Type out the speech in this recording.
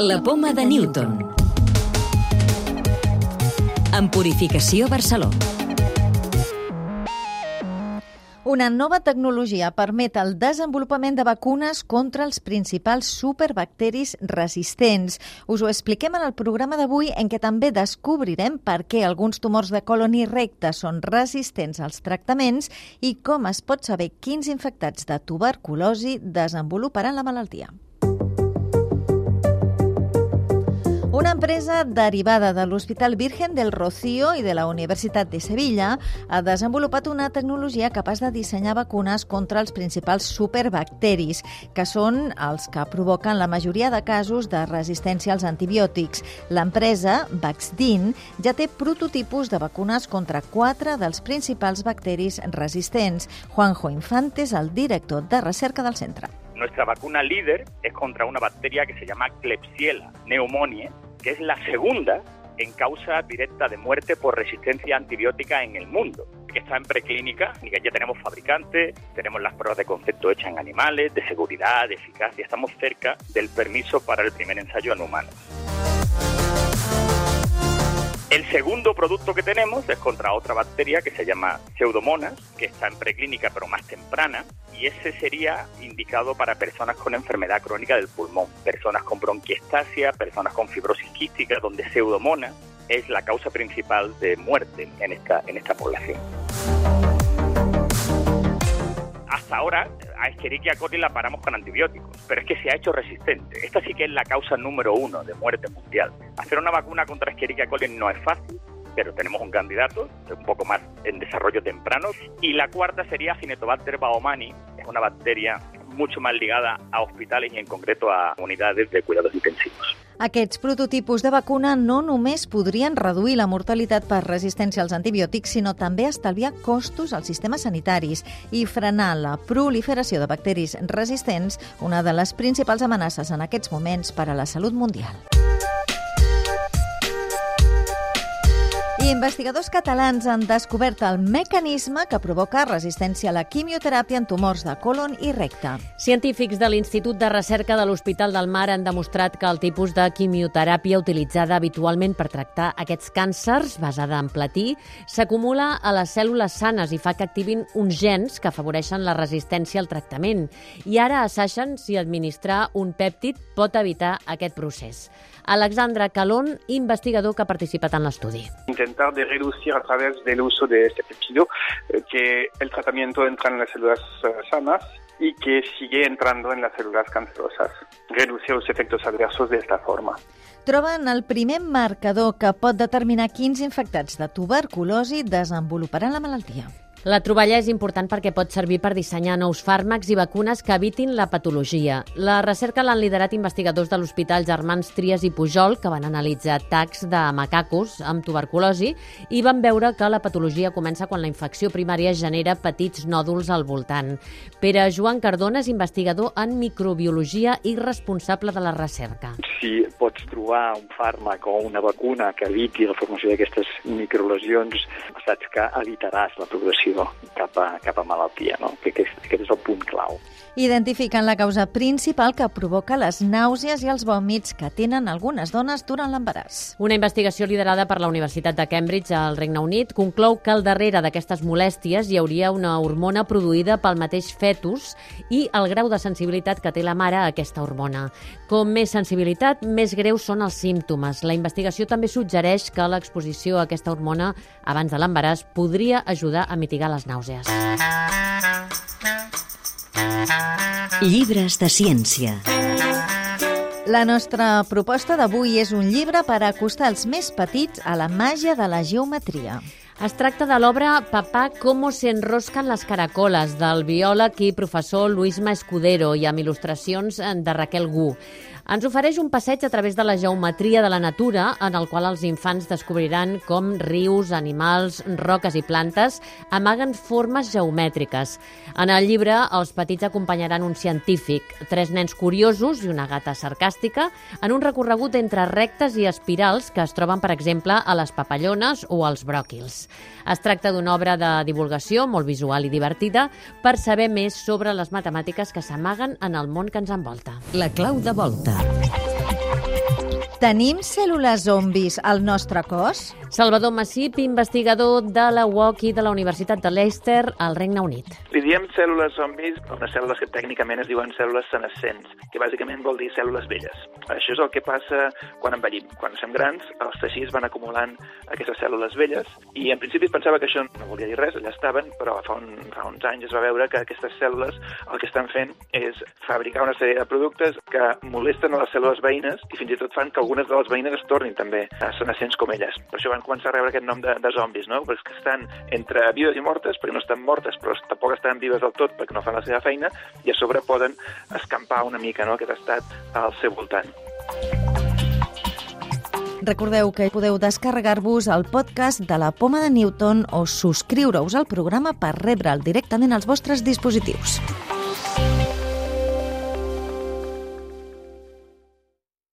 La poma de Newton. En Purificació Barcelona. Una nova tecnologia permet el desenvolupament de vacunes contra els principals superbacteris resistents. Us ho expliquem en el programa d'avui en què també descobrirem per què alguns tumors de colon i recte són resistents als tractaments i com es pot saber quins infectats de tuberculosi desenvoluparan la malaltia. Una empresa derivada de l'Hospital Virgen del Rocío i de la Universitat de Sevilla ha desenvolupat una tecnologia capaç de dissenyar vacunes contra els principals superbacteris, que són els que provoquen la majoria de casos de resistència als antibiòtics. L'empresa, Vaxdin, ja té prototipus de vacunes contra quatre dels principals bacteris resistents. Juanjo Infantes, el director de recerca del centre. Nuestra vacuna líder es contra una bacteria que se llama Klebsiella pneumoniae, que es la segunda en causa directa de muerte por resistencia antibiótica en el mundo, que está en preclínica y que ya tenemos fabricantes, tenemos las pruebas de concepto hechas en animales, de seguridad, de eficacia, estamos cerca del permiso para el primer ensayo en humanos. Segundo producto que tenemos es contra otra bacteria que se llama Pseudomonas, que está en preclínica pero más temprana, y ese sería indicado para personas con enfermedad crónica del pulmón, personas con bronquiestasia, personas con fibrosis quística, donde Pseudomonas es la causa principal de muerte en esta, en esta población. Hasta ahora Escherichia coli la paramos con antibióticos, pero es que se ha hecho resistente. Esta sí que es la causa número uno de muerte mundial. Hacer una vacuna contra Escherichia coli no es fácil, pero tenemos un candidato, un poco más en desarrollo temprano. Y la cuarta sería Cinetobacter baumani, es una bacteria mucho más ligada a hospitales y en concreto a unidades de cuidados intensivos. Aquests prototipus de vacuna no només podrien reduir la mortalitat per resistència als antibiòtics, sinó també estalviar costos als sistemes sanitaris i frenar la proliferació de bacteris resistents, una de les principals amenaces en aquests moments per a la salut mundial. Investigadors catalans han descobert el mecanisme que provoca resistència a la quimioteràpia en tumors de colon i recte. Científics de l'Institut de Recerca de l'Hospital del Mar han demostrat que el tipus de quimioteràpia utilitzada habitualment per tractar aquests càncers, basada en platí, s'acumula a les cèl·lules sanes i fa que activin uns gens que afavoreixen la resistència al tractament. I ara assaixen si administrar un pèptid pot evitar aquest procés. Alexandra Calón, investigador que ha participat en l'estudi. Intentar de reducir a través del uso de este peptido eh, que el tratamiento entra en las células eh, sanas y que sigue entrando en las células cancerosas. Reducir los efectos adversos de esta forma. Troben el primer marcador que pot determinar quins infectats de tuberculosi desenvoluparan la malaltia. La troballa és important perquè pot servir per dissenyar nous fàrmacs i vacunes que evitin la patologia. La recerca l'han liderat investigadors de l'Hospital Germans Trias i Pujol, que van analitzar tacs de macacos amb tuberculosi i van veure que la patologia comença quan la infecció primària genera petits nòduls al voltant. Pere Joan Cardona és investigador en microbiologia i responsable de la recerca. Si pots trobar un fàrmac o una vacuna que eviti la formació d'aquestes microlesions, saps que evitaràs la progressió cap a, cap a malaltia, no? que aquest, aquest és el punt clau. Identifiquen la causa principal que provoca les nàusees i els vòmits que tenen algunes dones durant l'embaràs. Una investigació liderada per la Universitat de Cambridge al Regne Unit conclou que al darrere d'aquestes molèsties hi hauria una hormona produïda pel mateix fetus i el grau de sensibilitat que té la mare a aquesta hormona. Com més sensibilitat, més greus són els símptomes. La investigació també suggereix que l'exposició a aquesta hormona abans de l'embaràs podria ajudar a mitigar les nàusees. Llibres de ciència. La nostra proposta d'avui és un llibre per acostar els més petits a la màgia de la geometria. Es tracta de l'obra Papà, cómo se enroscan las caracoles, del biòleg i professor Luisma Escudero i amb il·lustracions de Raquel Gu. Ens ofereix un passeig a través de la geometria de la natura, en el qual els infants descobriran com rius, animals, roques i plantes amaguen formes geomètriques. En el llibre, els petits acompanyaran un científic, tres nens curiosos i una gata sarcàstica en un recorregut entre rectes i espirals que es troben, per exemple, a les papallones o als bròquils. Es tracta d'una obra de divulgació molt visual i divertida per saber més sobre les matemàtiques que s'amaguen en el món que ens envolta. La clau de volta. Yeah. Tenim cèl·lules zombis al nostre cos? Salvador Massip, investigador de la UOC i de la Universitat de Leicester, al Regne Unit. Li diem cèl·lules zombis a unes cèl·lules que tècnicament es diuen cèl·lules senescents, que bàsicament vol dir cèl·lules velles. Això és el que passa quan envellim. Quan som grans, els teixits van acumulant aquestes cèl·lules velles i en principi es pensava que això no volia dir res, allà estaven, però fa, un, fa uns anys es va veure que aquestes cèl·lules el que estan fent és fabricar una sèrie de productes que molesten a les cèl·lules veïnes i fins i tot fan que algunes de les veïnes es tornin també senescents com elles. Per això van començar a rebre aquest nom de, de zombis, no? Perquè estan entre vives i mortes, perquè no estan mortes, però tampoc estan vives del tot perquè no fan la seva feina, i a sobre poden escampar una mica no, aquest estat al seu voltant. Recordeu que podeu descarregar-vos el podcast de la Poma de Newton o subscriure-us al programa per rebre'l directament als vostres dispositius.